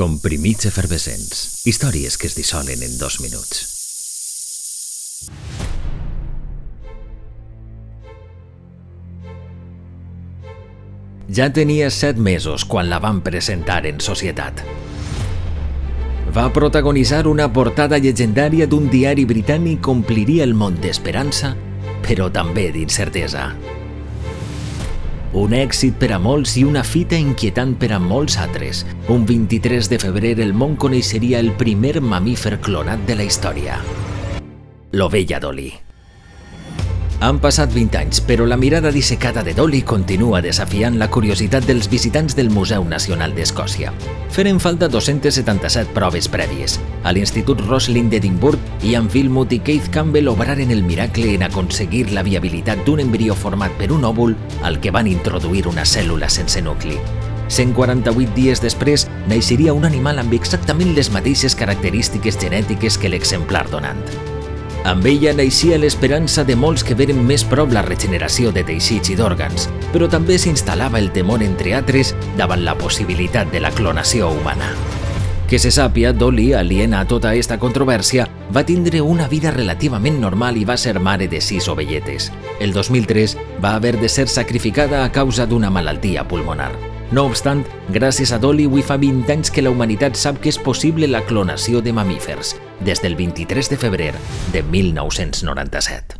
Comprimits efervescents. Històries que es dissolen en dos minuts. Ja tenia set mesos quan la van presentar en societat. Va protagonitzar una portada llegendària d'un diari britànic que ompliria el món d'esperança, però també d'incertesa. Un èxit per a molts i una fita inquietant per a molts altres. Un 23 de febrer el món coneixeria el primer mamífer clonat de la història. L'ovella Dolly. Han passat 20 anys, però la mirada dissecada de Dolly continua desafiant la curiositat dels visitants del Museu Nacional d'Escòcia. Feren falta 277 proves prèvies. A l'Institut Roslin d'Edimburg, Ian Philmut i Keith Campbell obraren el miracle en aconseguir la viabilitat d'un embrió format per un òvul al que van introduir una cèl·lula sense nucli. 148 dies després, naixeria un animal amb exactament les mateixes característiques genètiques que l'exemplar donant. Amb ella naixia l'esperança de molts que veren més prop la regeneració de teixits i d'òrgans, però també s'instal·lava el temor entre altres davant la possibilitat de la clonació humana. Que se sàpia, Dolly, aliena a tota aquesta controvèrsia, va tindre una vida relativament normal i va ser mare de sis ovelletes. El 2003 va haver de ser sacrificada a causa d'una malaltia pulmonar. No obstant, gràcies a Dolly, avui fa 20 anys que la humanitat sap que és possible la clonació de mamífers, des del 23 de febrer de 1997.